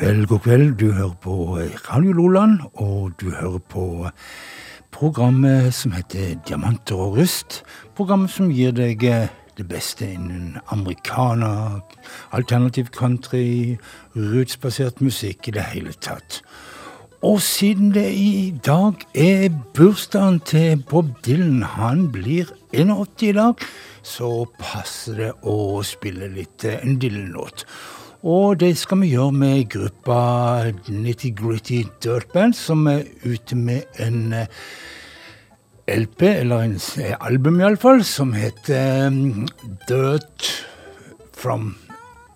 kveld, god kveld. Du hører på Radio Loland, og du hører på programmet som heter Diamanter og rust. Programmet som gir deg det beste innen americana, alternativ country, rootsbasert musikk i det hele tatt. Og siden det i dag er bursdagen til Bob Dylan, han blir 81 i dag, så passer det å spille litt en Dylan-låt. Og det skal vi gjøre med gruppa Nitty Gritty Dirt Band, som er ute med en eh, LP, eller en album iallfall, som heter um, Dirt from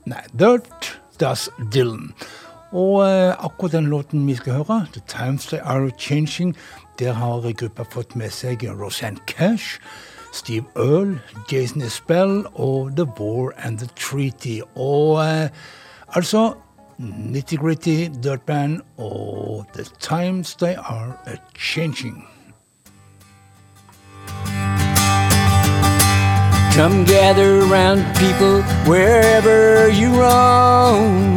Nei, Dirt Does Dylan. Og uh, akkurat den låten vi skal høre, The Times They Are Changing, der har gruppa fått med seg Rosanne Cash. Steve Earle, Jason Isbell og The War and the Treaty. Og eh, altså Nitty Gritty, Dirt Band og The Times They Are a Changing. Come gather around people wherever you roam.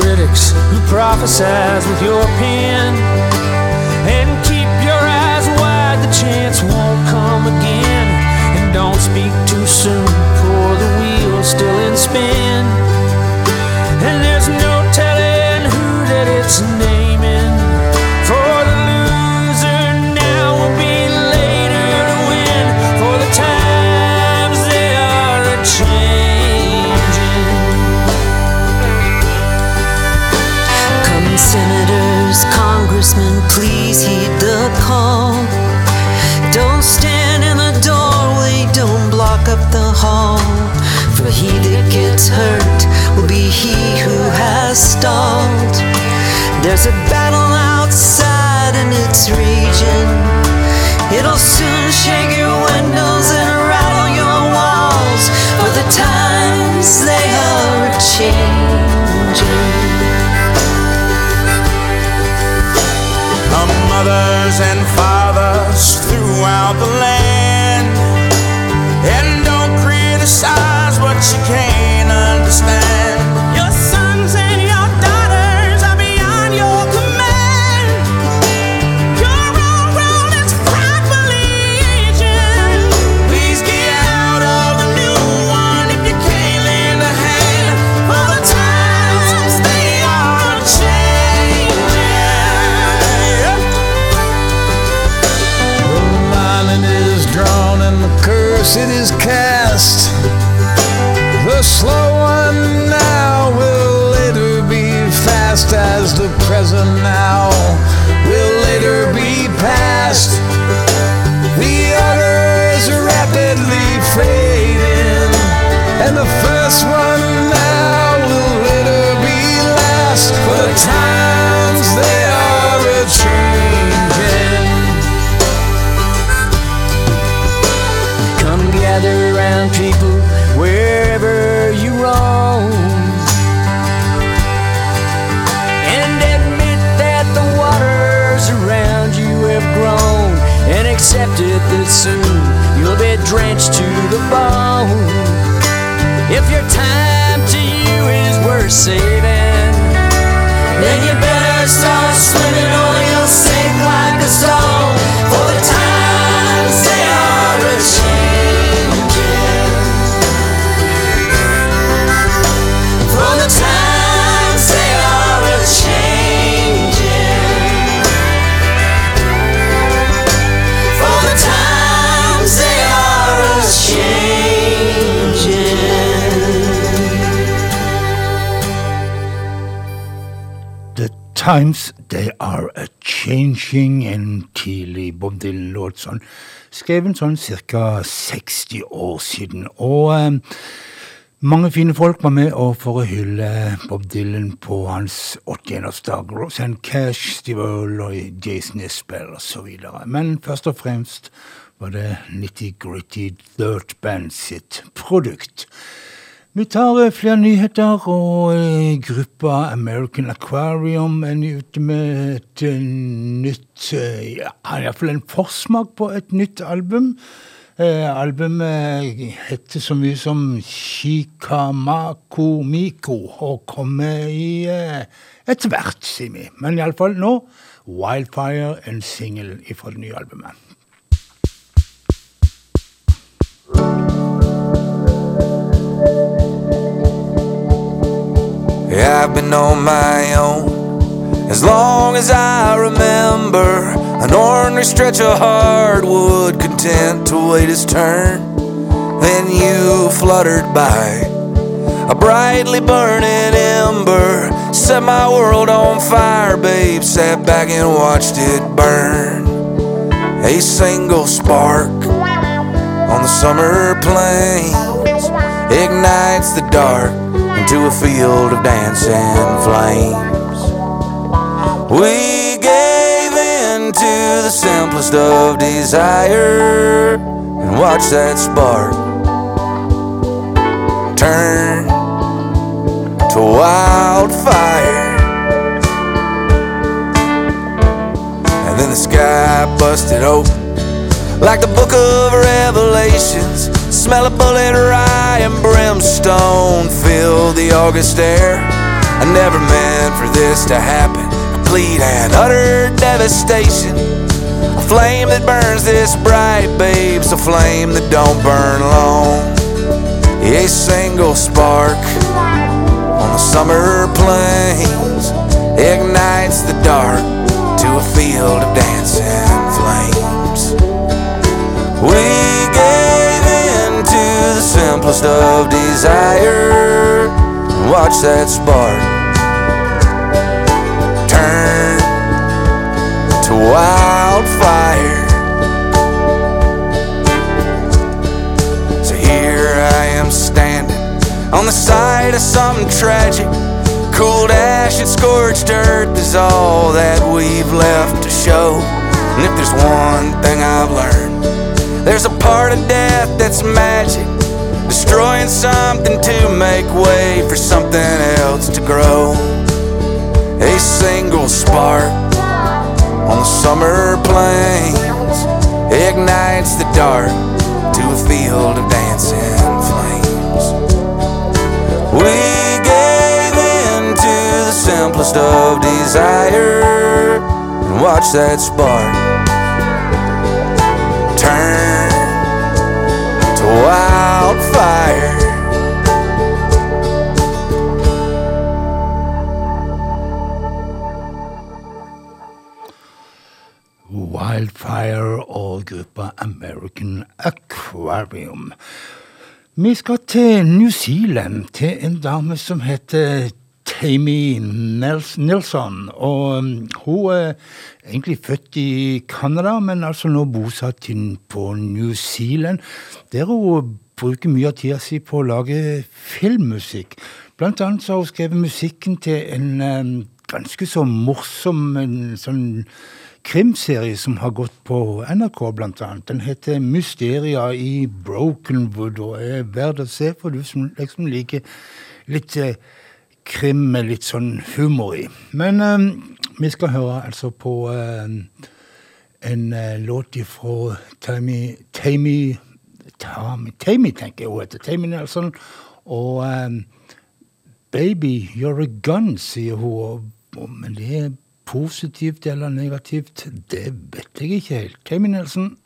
Critics who prophesize with your pen. And keep your eyes wide, the chance won't come again. And don't speak too soon, for the wheel's still in spin. And congressmen, please heed the call. Don't stand in the doorway, don't block up the hall. For he that gets hurt will be he who has stalled. There's a battle outside and it's raging. It'll soon shake your windows and rattle your walls. For the times they are changing. And fathers curse it is cast. Times They Are A Changing, en tidlig Bob Dylan-låt. sånn, Skrevet sånn ca. 60 år siden. Og eh, mange fine folk var med og for å hylle Bob Dylan på hans 81-årsdag. Rosanne Cash, Steve Earle Jason Isbell osv. Men først og fremst var det Nitty Gritty Dirt Band sitt produkt. Vi tar eh, flere nyheter, og eh, gruppa American Aquarium er ute med et eh, nytt ja, Iallfall en forsmak på et nytt album. Eh, albumet heter så mye som Shikamako Miko og kommer i eh, etter hvert, sier vi. Men iallfall nå Wildfire, en singel fra det nye albumet. I've been on my own as long as I remember. An ornery stretch of hardwood, content to wait his turn. Then you fluttered by, a brightly burning ember. Set my world on fire, babe. Sat back and watched it burn. A single spark on the summer plains ignites the dark into a field of dancing flames. We gave in to the simplest of desire and watched that spark turn to wildfire. And then the sky busted open like the book of Revelations. Smell of bullet rye and brimstone fill the August air. I never meant for this to happen. Complete and utter devastation. A flame that burns this bright, babe's a flame that don't burn long. A single spark on the summer plains ignites the dark to a field of dancing simplest of desire. Watch that spark turn to wildfire. So here I am standing on the side of something tragic. Cold ash and scorched earth is all that we've left to show. And if there's one thing I've learned, there's a part of death that's magic destroying something to make way for something else to grow. A single spark on the summer plains ignites the dark to a field of dancing flames. We gave in to the simplest of desire and watched that spark turn to wild wildfire. Wildfire og gruppa American Aquarium. Vi skal til New Zealand, til en dame som heter Tammy Nelson. Og um, hun er egentlig født i Canada, men altså nå bosatt på New Zealand. Der hun bruker mye av tida si på å lage filmmusikk. Blant annet så har hun skrevet musikken til en ganske så morsom en sånn krimserie som har gått på NRK, blant annet. Den heter 'Mysteria i Brokenwood' og er verdt å se for du som liksom liker litt uh, krim med litt sånn humor i. Men um, vi skal høre altså på uh, en uh, låt fra Tammy, Tammy, Tammy tenker jeg hun heter. Tammy Nelson. Og um, 'Baby, you're a gun', sier hun. Men det er positivt eller negativt, det vet jeg ikke helt. Tammy Nelson.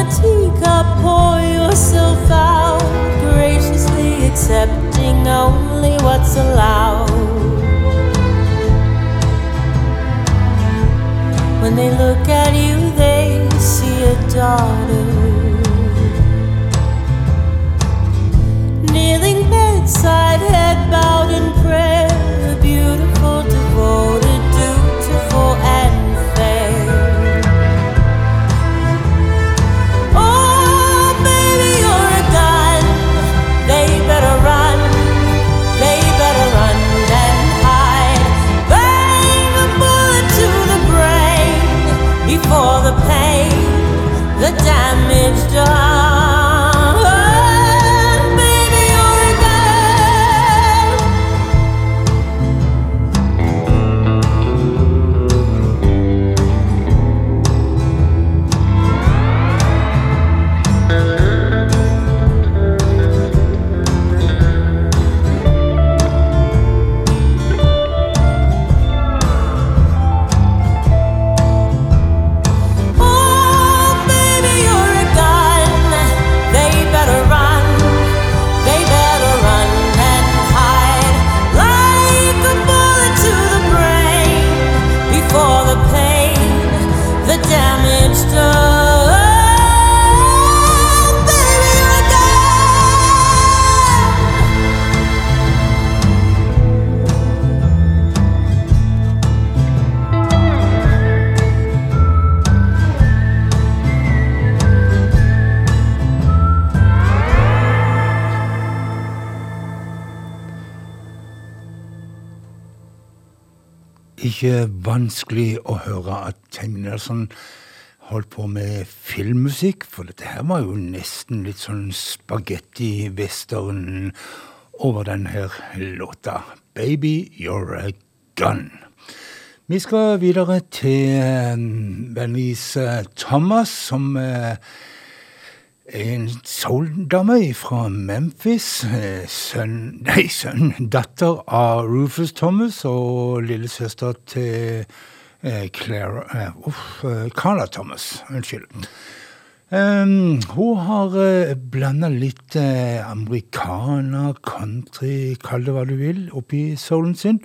China teacup, pour yourself out, graciously accepting only what's allowed. When they look at you, they see a daughter. Kneeling bedside, head bowed in prayer, a beautiful, devoted, damage Ikke vanskelig å høre at Tim Nelson holdt på med filmmusikk, for dette her var jo nesten litt sånn spagetti-western over den her låta. Baby, you're a gun. Vi skal videre til Vennlis Thomas, som eh, en soul-dame fra Memphis. eh, Sønn, nei, sønn, datter av Rufus Thomas og lillesøster til eh, Claire eh, Uff, eh, Carla Thomas. Unnskyld. Um, hun har uh, blanda litt uh, americana, country, kall det hva du vil, oppi soulen sin.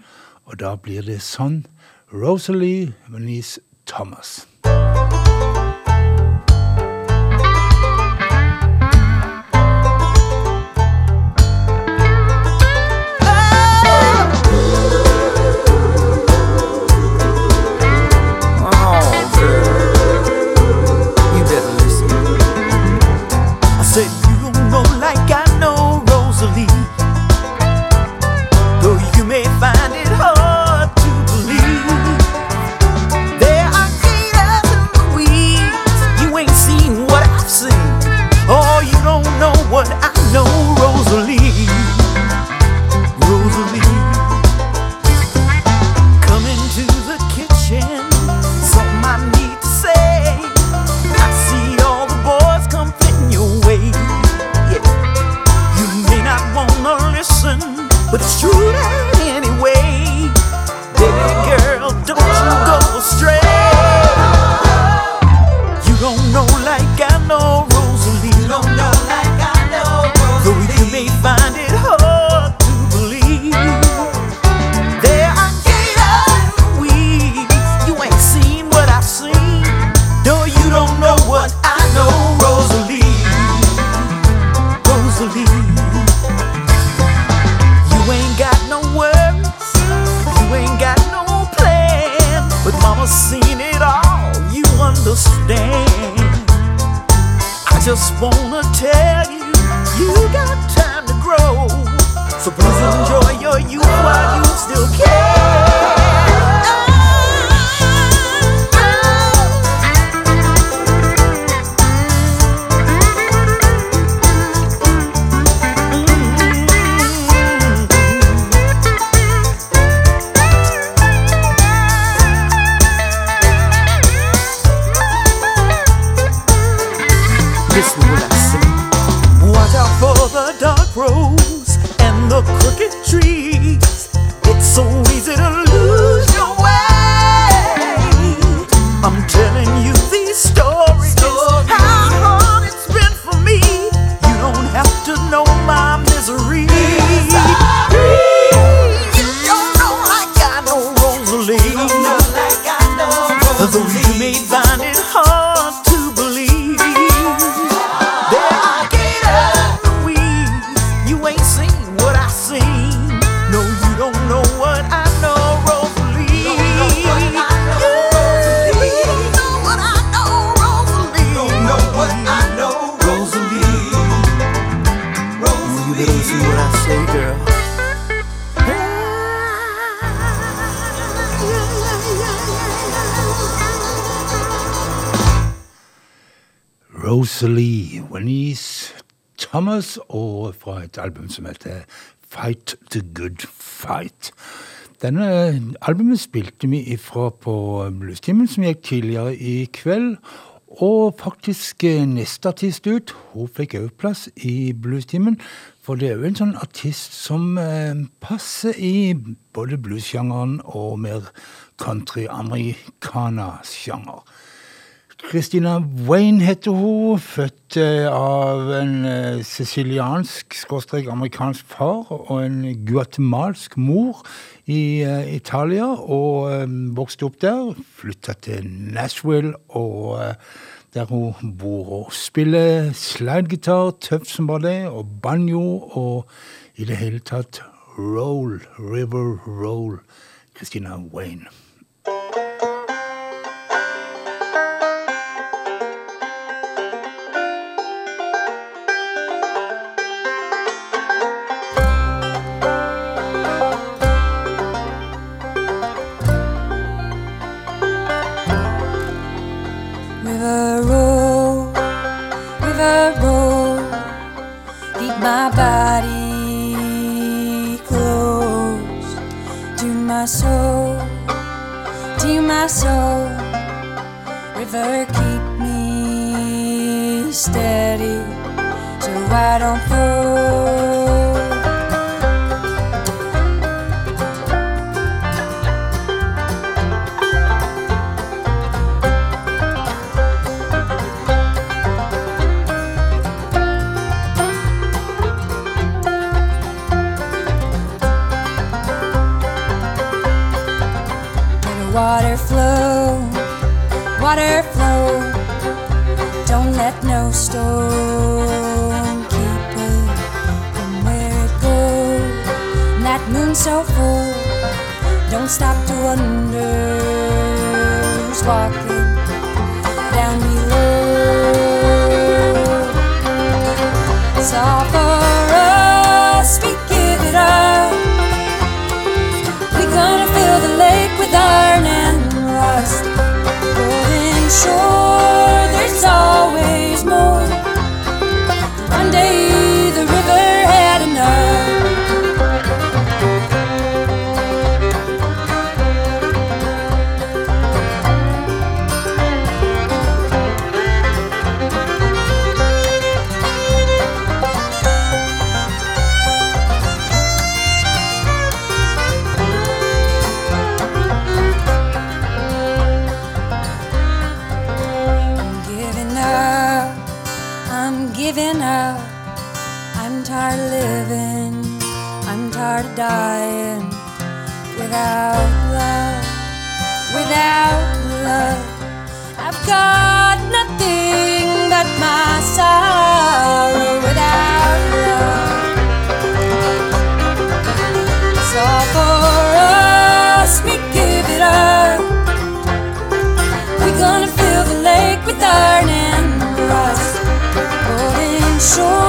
Og da blir det sånn. Rosalie Venice Thomas. Don't know like I know Rosalie. You don't know like Rosalie Wennies Thomas, og fra et album som heter Fight the Good Fight. Denne albumet spilte vi ifra på Bluestimen, som gikk tidligere i kveld. Og faktisk eh, neste artist ut, hun fikk òg plass i Bluestimen. For det er jo en sånn artist som eh, passer i både bluesjangeren og mer country-americana-sjanger. Christina Wayne heter hun, født eh, av en eh, siciliansk, skråstrek amerikansk far og en guatemalsk mor i eh, Italia, og vokste opp der. Flytta til Nashville, og der hun bor og spiller slidegitar, tøff som bare det, og banjo, og i det hele tatt roll, river roll. Christina Wayne. My body close to my soul, to my soul. River, keep me steady so I don't fall. Stone keep it from where it goes. That moon so full, don't stop to wonder who's walking down below. It's all for us, we give it up. We're gonna fill the lake with iron and rust. Golden shore, always more. 좀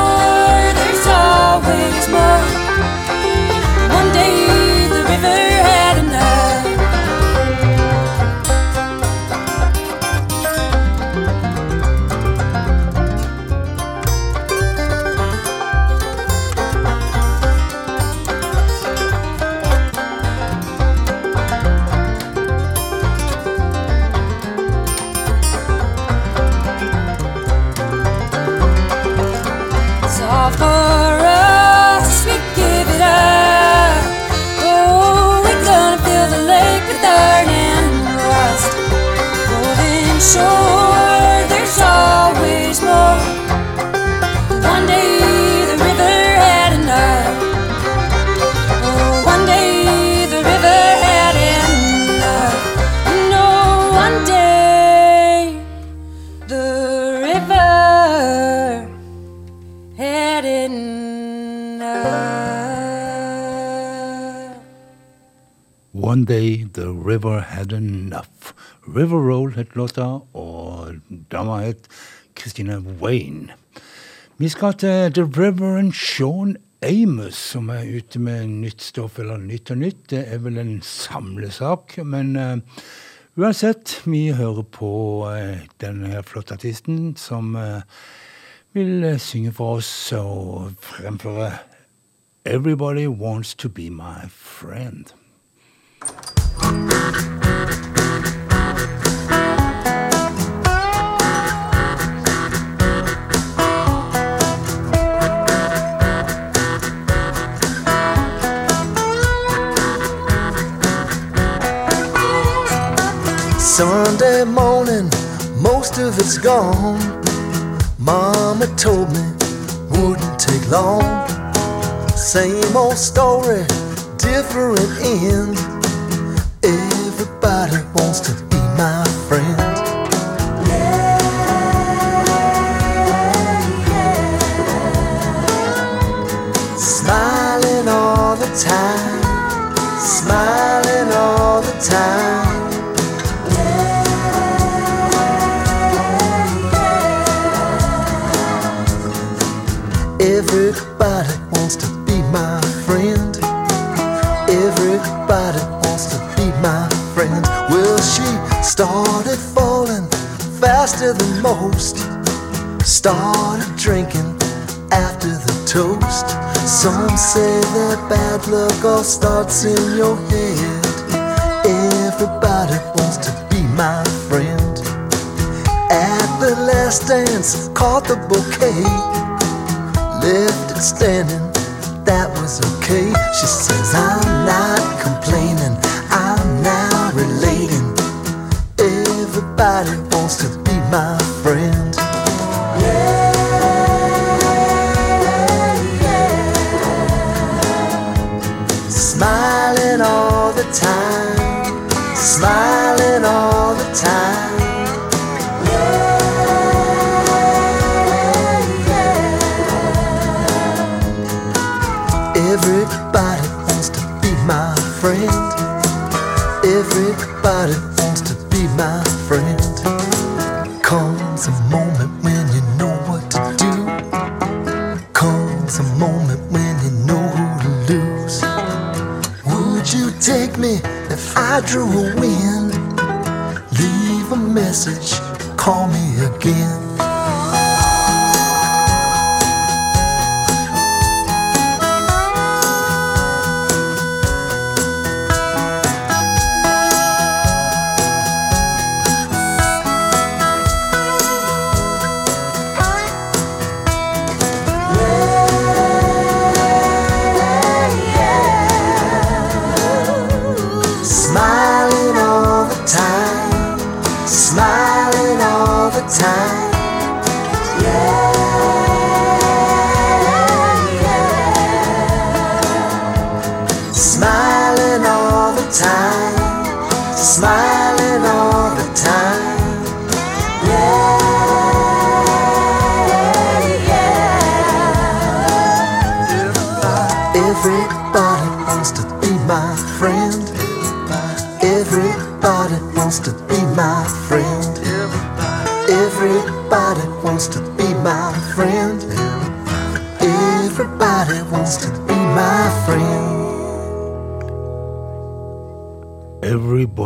låta, og dama het Christina Wayne. Vi skal til The Reverend Sean Amos, som er ute med nytt stoff, eller Nytt og nytt. Det er vel en samlesak, men uh, uansett, vi hører på uh, denne flotte artisten som uh, vil synge for oss og fremføre Everybody Wants To Be My Friend. Sunday morning, most of it's gone. Mama told me wouldn't take long. Same old story, different end. Everybody wants to be my friend. Smiling all the time, faster than most. Started drinking after the toast. Some say that bad luck all starts in your head. Everybody wants to be my friend. At the last dance, caught the bouquet left it standing, that was okay. She says, I'm not you take me if I drew a wind? Leave a message, call me again.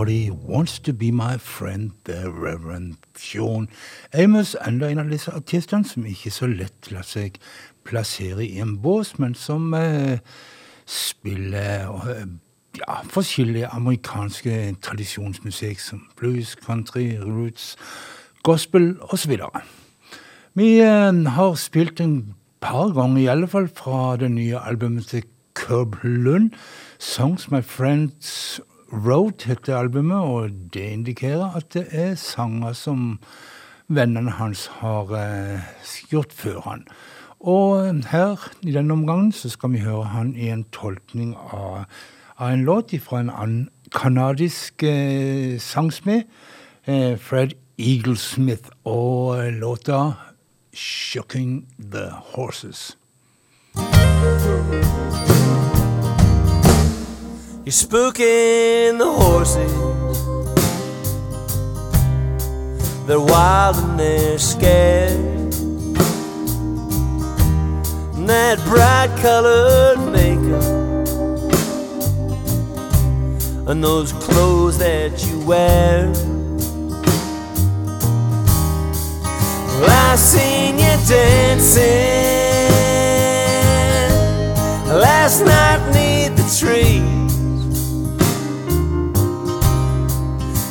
Everybody Wants To Be My Friend, The Reverend Sean Amos. Enda en av disse artistene som ikke så lett lar seg plassere i en bås, men som eh, spiller eh, ja, forskjellige amerikanske tradisjonsmusikk som blues, country, roots, gospel osv. Vi eh, har spilt en par ganger, i alle fall fra det nye albumet til Curb Lund. Songs My Friends Wrote heter albumet, og det indikerer at det er sanger som vennene hans har eh, gjort før han. Og her, i denne omgangen, så skal vi høre han i en tolkning av, av en låt fra en annen kanadisk eh, sangsmed, eh, Fred Eaglesmith, og låta 'Shocking the Horses'. You're spooking the horses. They're wild and they're scared. And that bright colored makeup and those clothes that you wear. Well, I seen you dancing last night neath the trees.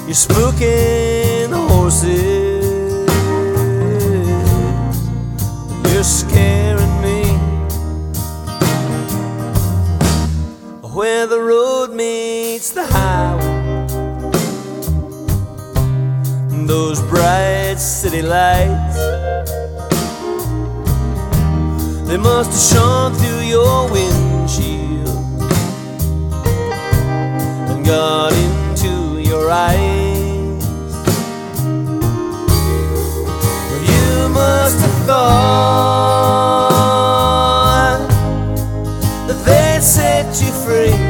You're spooking horses. You're scaring me. Where the road meets the highway. Those bright city lights. They must have shone through your windshield and got into your eyes. You must thought that they'd set you free.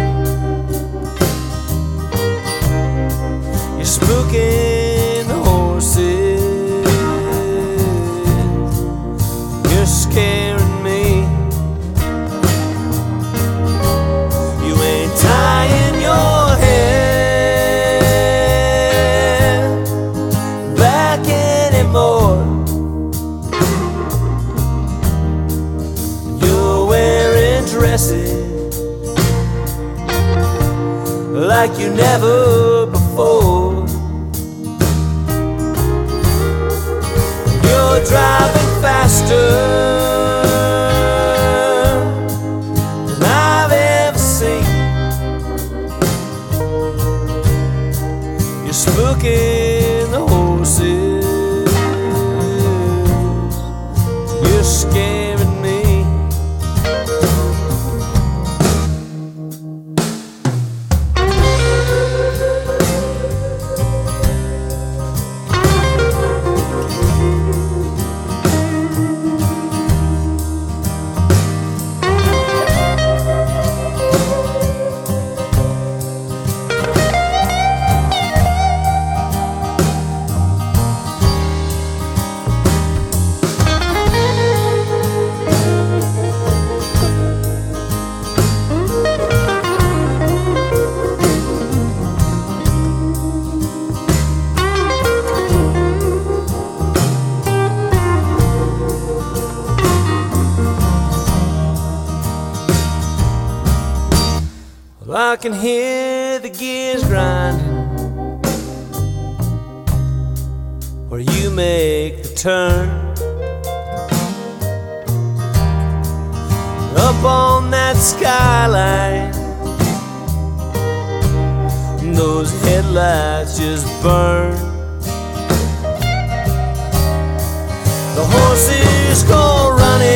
Go running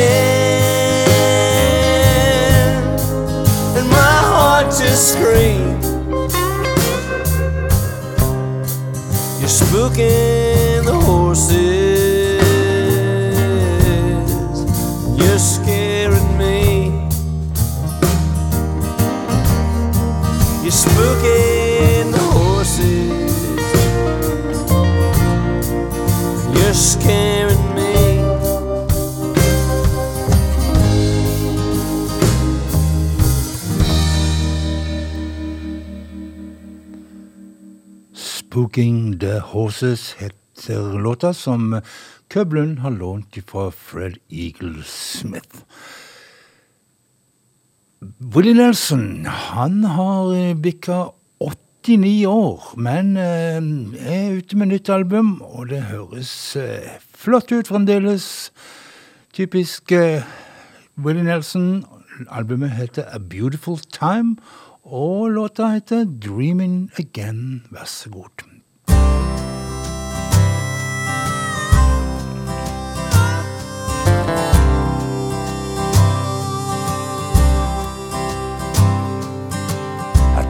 and my heart just screams. You're spooking Spooking the Horses heter låta som Køblund har lånt fra Fred Eagle Smith. Willie Nelson han har eh, bikka 89 år, men eh, er ute med nytt album, og det høres eh, flott ut fremdeles. Typisk Willie Nelson. Albumet heter A Beautiful Time, og låta heter Dreaming Again. Vær så god.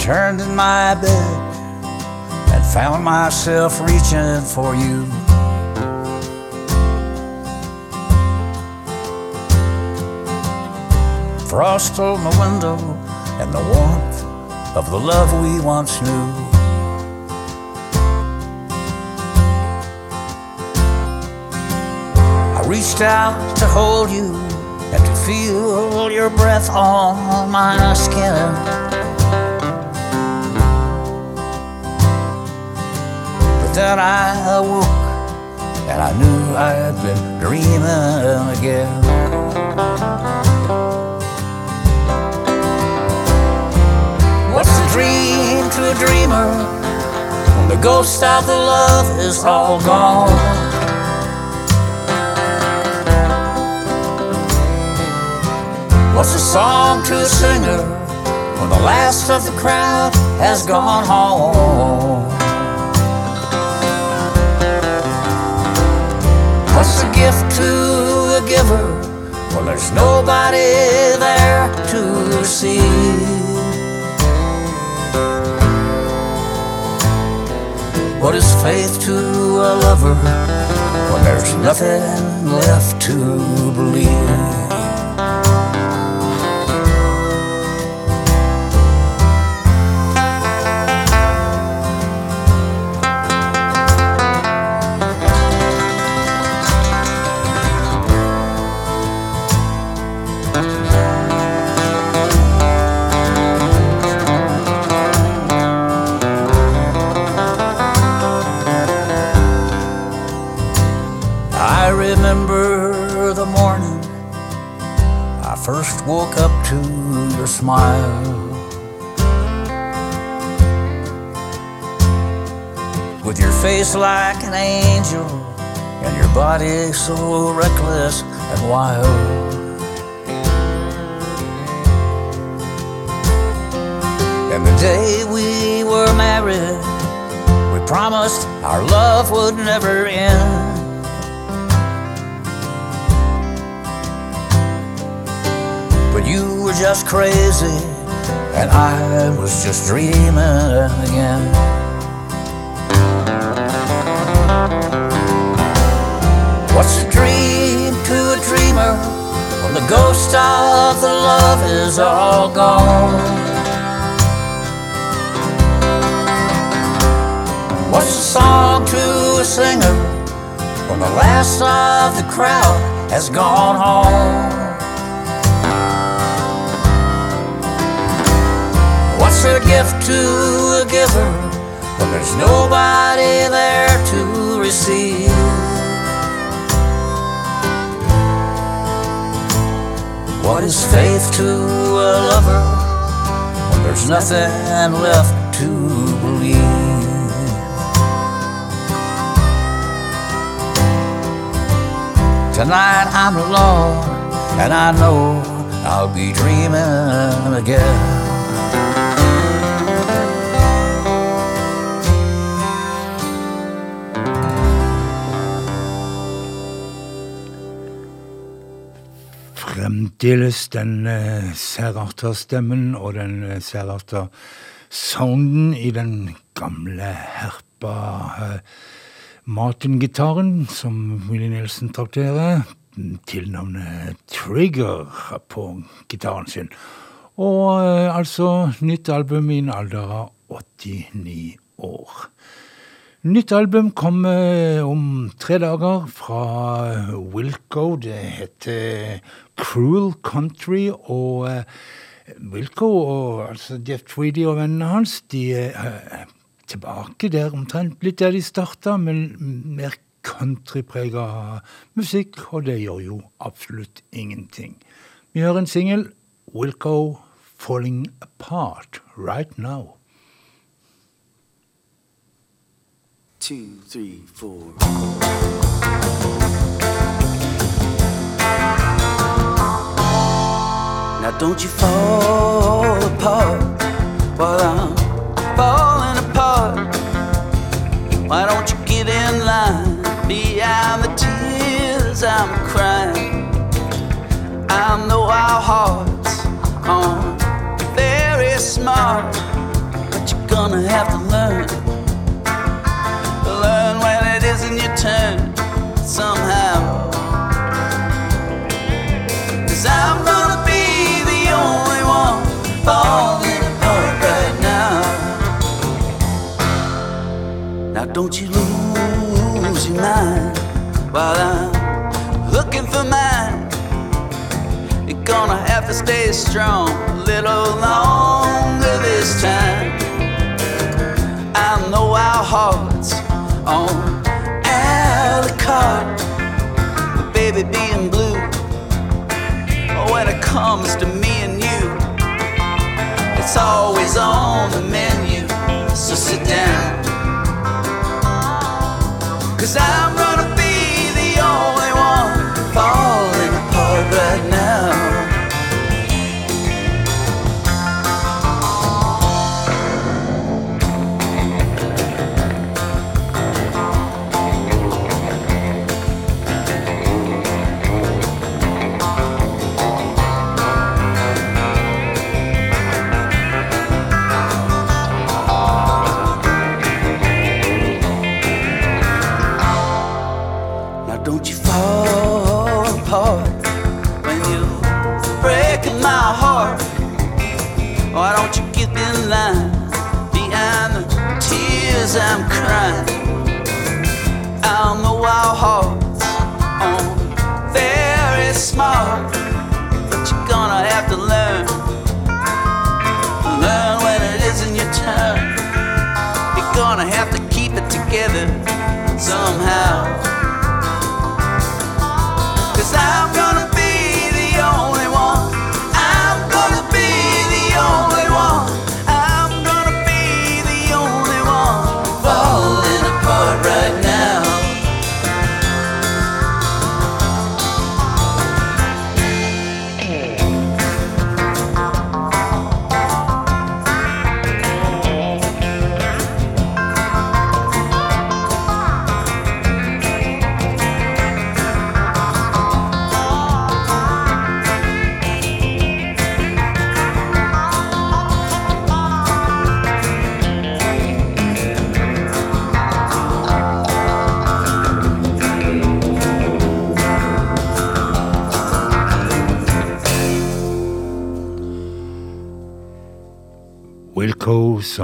Turned in my bed and found myself reaching for you. Frost on the window and the warmth of the love we once knew. I reached out to hold you and to feel your breath on my skin. Then I awoke and I knew I had been dreaming again. What's a dream to a dreamer when the ghost of the love is all gone? What's a song to a singer when the last of the crowd has gone home? Giver when there's nobody there to receive? What is faith to a lover when there's nothing left to believe? Smile. With your face like an angel and your body so reckless and wild. And the day we were married, we promised our love would never end. But you were just crazy, and I was just dreaming again. What's a dream to a dreamer when the ghost of the love is all gone? What's a song to a singer when the last of the crowd has gone home? A gift to a giver when there's nobody there to receive? What is faith to a lover when there's nothing left to believe? Tonight I'm alone, and I know I'll be dreaming again. Fremdeles den eh, særarta stemmen og den eh, særarta sounden i den gamle herpa eh, Martin-gitaren som Willy Nielsen trakterer, til navnet Trigger på gitaren sin. Og eh, altså nytt album i en alder av 89 år. Nytt album kommer om tre dager fra Wilco. Det heter Cruel Country. Og eh, Wilco og altså Jeff Tweedy og vennene hans de er tilbake der omtrent litt der de starta, men mer countryprega musikk, og det gjør jo absolutt ingenting. Vi hører en singel, Wilco 'Falling Apart Right Now'. two, three, four. Don't you fall apart while I'm falling apart. Why don't you get in line behind the tears I'm crying? I know our hearts aren't very smart, but you're gonna have to learn learn when it isn't your turn somehow. Cause I'm gonna don't you lose your mind while I'm looking for mine. You're gonna have to stay strong a little longer this time. I know our hearts on alley cart, but baby being blue. When it comes to me and you, it's always on the menu. So sit down. Cause I'm gonna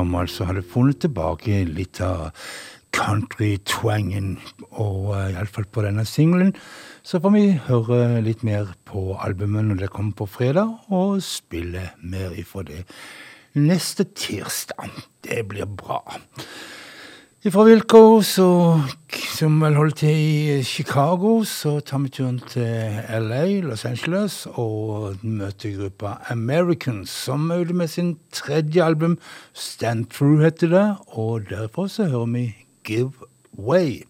som altså hadde funnet tilbake litt av country-twangen, og uh, iallfall på denne singelen. Så får vi høre litt mer på albumet når det kommer på fredag, og spille mer ifra det neste tirsdag. Det blir bra. Ifra Wilco, så, som vel holder til i Chicago, så tar vi turen til LA, Los Angeles, og møter gruppa Americans, som er ute med sin tredje album, Stand Through heter det, og derfor så hører vi Give Way.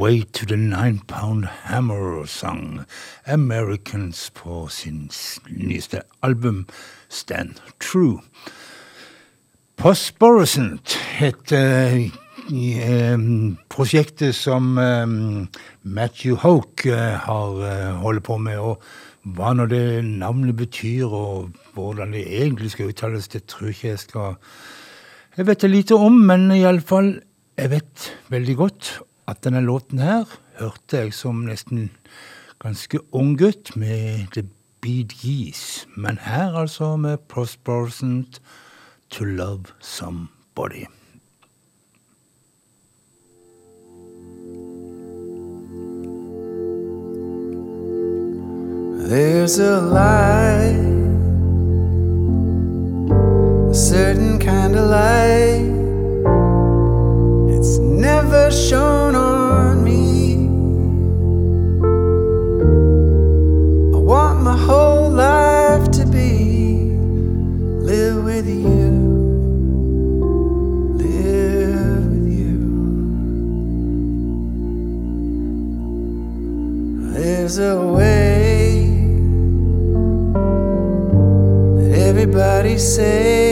Way to the Nine Pound Hammer sang Americans på sin nyeste album Stand True. Postborescent heter eh, prosjektet som um, Matthew Hoke uh, har uh, holdt på med. og hva nå det navnet betyr, og hvordan det egentlig skal uttales, det tror ikke jeg skal Jeg vet det lite om, men iallfall Jeg vet veldig godt at denne låten her hørte jeg som nesten ganske ung gutt med The Bee Gees. Men her altså med Prospercent To Love Somebody. There's a light, a certain kind of light. It's never shown on me. I want my whole life to be live with you, live with you. There's a way that everybody say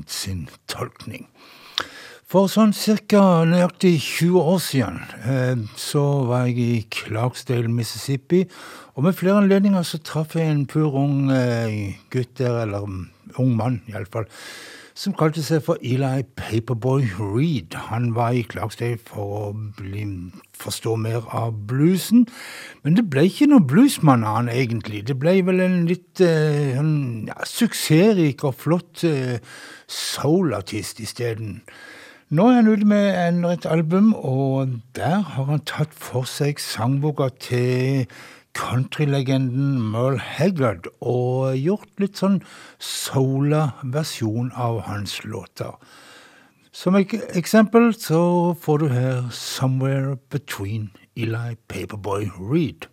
Prosperous sin tolkning. For sånn cirka nøyaktig 20 år siden eh, så var jeg i Clarksdale, Mississippi, og med flere anledninger så traff jeg en pur ung eh, gutt der, eller ung mann iallfall, som kalte seg for Eli Paperboy Reed. Han var i Clarksdale for å bli, forstå mer av bluesen, men det ble ikke noe bluesmann av han egentlig. Det ble vel en litt eh, en, ja, suksessrik og flott soulartist isteden. Nå er han ute med enda et album, og der har han tatt for seg sangboka til countrylegenden Merle Haggard og gjort litt sånn soula versjon av hans låter. Som ek eksempel så får du her Somewhere Between Eli Paperboy Reed.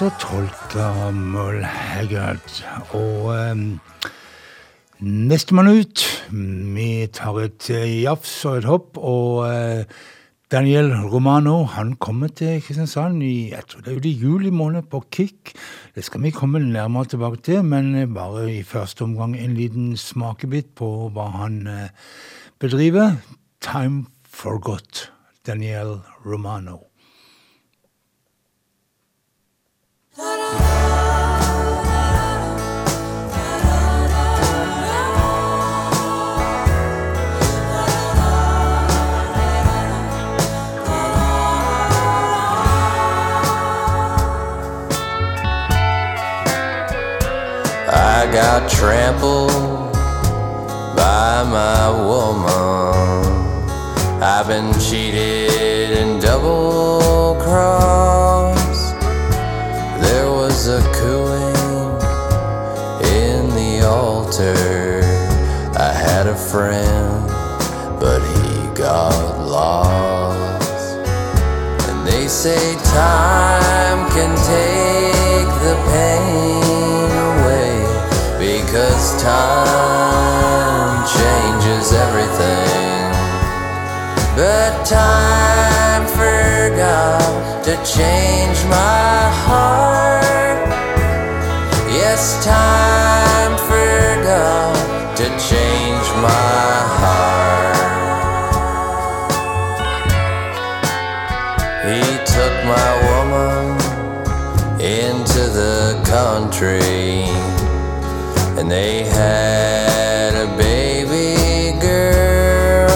Altså tolker Merle Haggard. Og um, nestemann ut Vi tar et jafs og et hopp, og uh, Daniel Romano han kommer til Kristiansand i jeg tror det er jo juli måned på Kick. Det skal vi komme nærmere tilbake til, men bare i første omgang en liten smakebit på hva han bedriver. Time Forgot, Daniel Romano. I got trampled by my woman. I've been cheated and double crossed. There was a cooing in the altar. I had a friend, but he got lost. And they say time can take time changes everything. But time forgot to change my heart. Yes, time forgot to change my heart. He took my woman into the country, and they had a baby girl,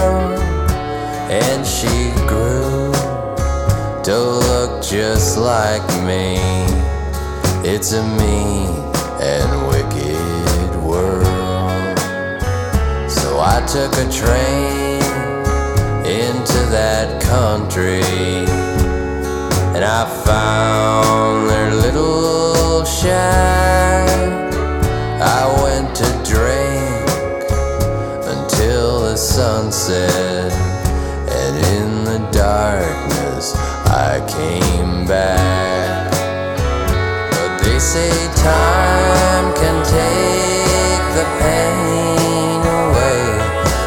and she grew to look just like me. It's a mean and wicked world. So I took a train into that country and I found their little shack. I went to drink until the sunset, and in the darkness I came back. But they say time can take the pain away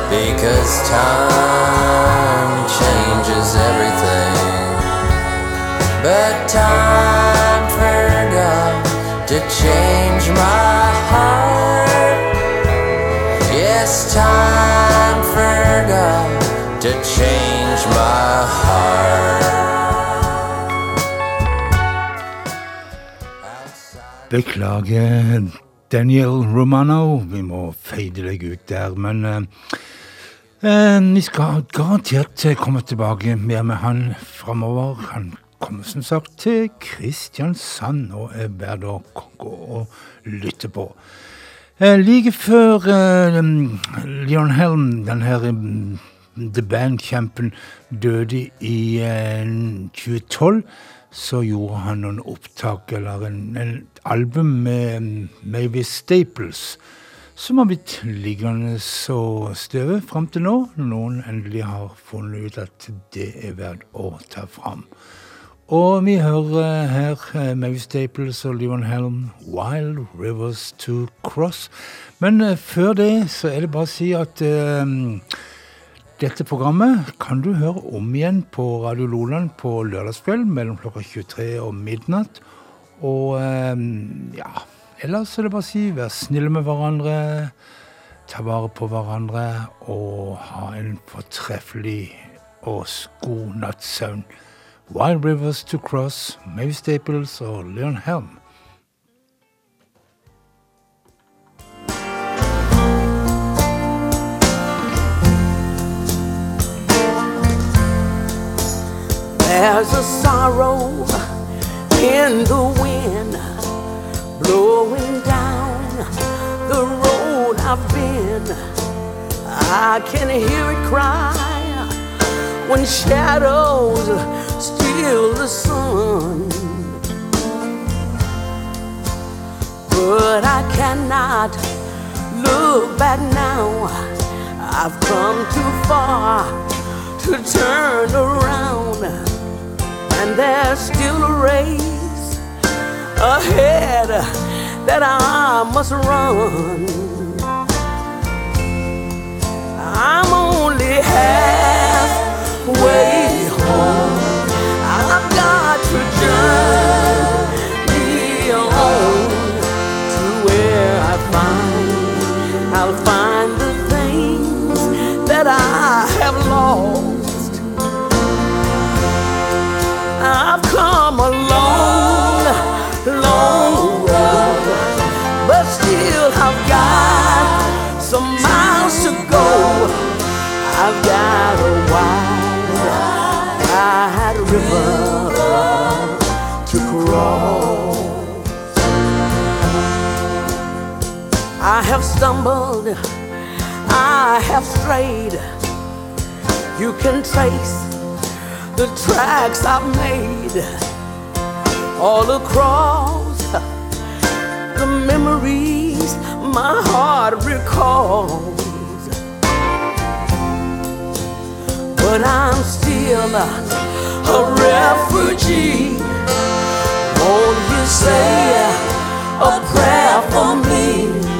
because time Beklager, Daniel Romano. Vi må fade deg ut der, men eh, eh, vi skal garantert komme tilbake mer med han framover. Han kommer som sagt til Kristiansand og er verdt å gå og lytte på. Eh, like før eh, Leon Helm, den her eh, The Band-kjempen, døde i eh, 2012, så gjorde han noen opptak, eller en, en album med Mavis Staples, som har blitt liggende så støve fram til nå. Noen endelig har funnet ut at det er verdt å ta fram. Og vi hører her eh, Mavis Staples og Leon Helm, 'Wild Rivers to Cross'. Men eh, før det så er det bare å si at um, dette programmet kan du høre om igjen på Radio Loland på lørdagskveld mellom klokka 23 og midnatt. Og eh, ja, ellers er det bare å si vær snille med hverandre, ta vare på hverandre og ha en fortreffelig og god nattsøvn. Wild Rivers to Cross, Maeve Staples og Leon Helm. There's a sorrow in the wind blowing down the road I've been. I can hear it cry when shadows steal the sun. But I cannot look back now. I've come too far to turn around, and there's still a race ahead that I must run. I'm only halfway home. I have strayed. You can trace the tracks I've made all across the memories my heart recalls. But I'm still a refugee. Won't you say a prayer for me?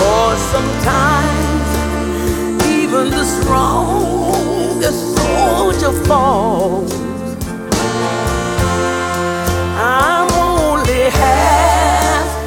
Cause sometimes even the strongest soldier falls. I'm only halfway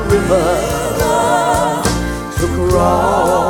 river to cross.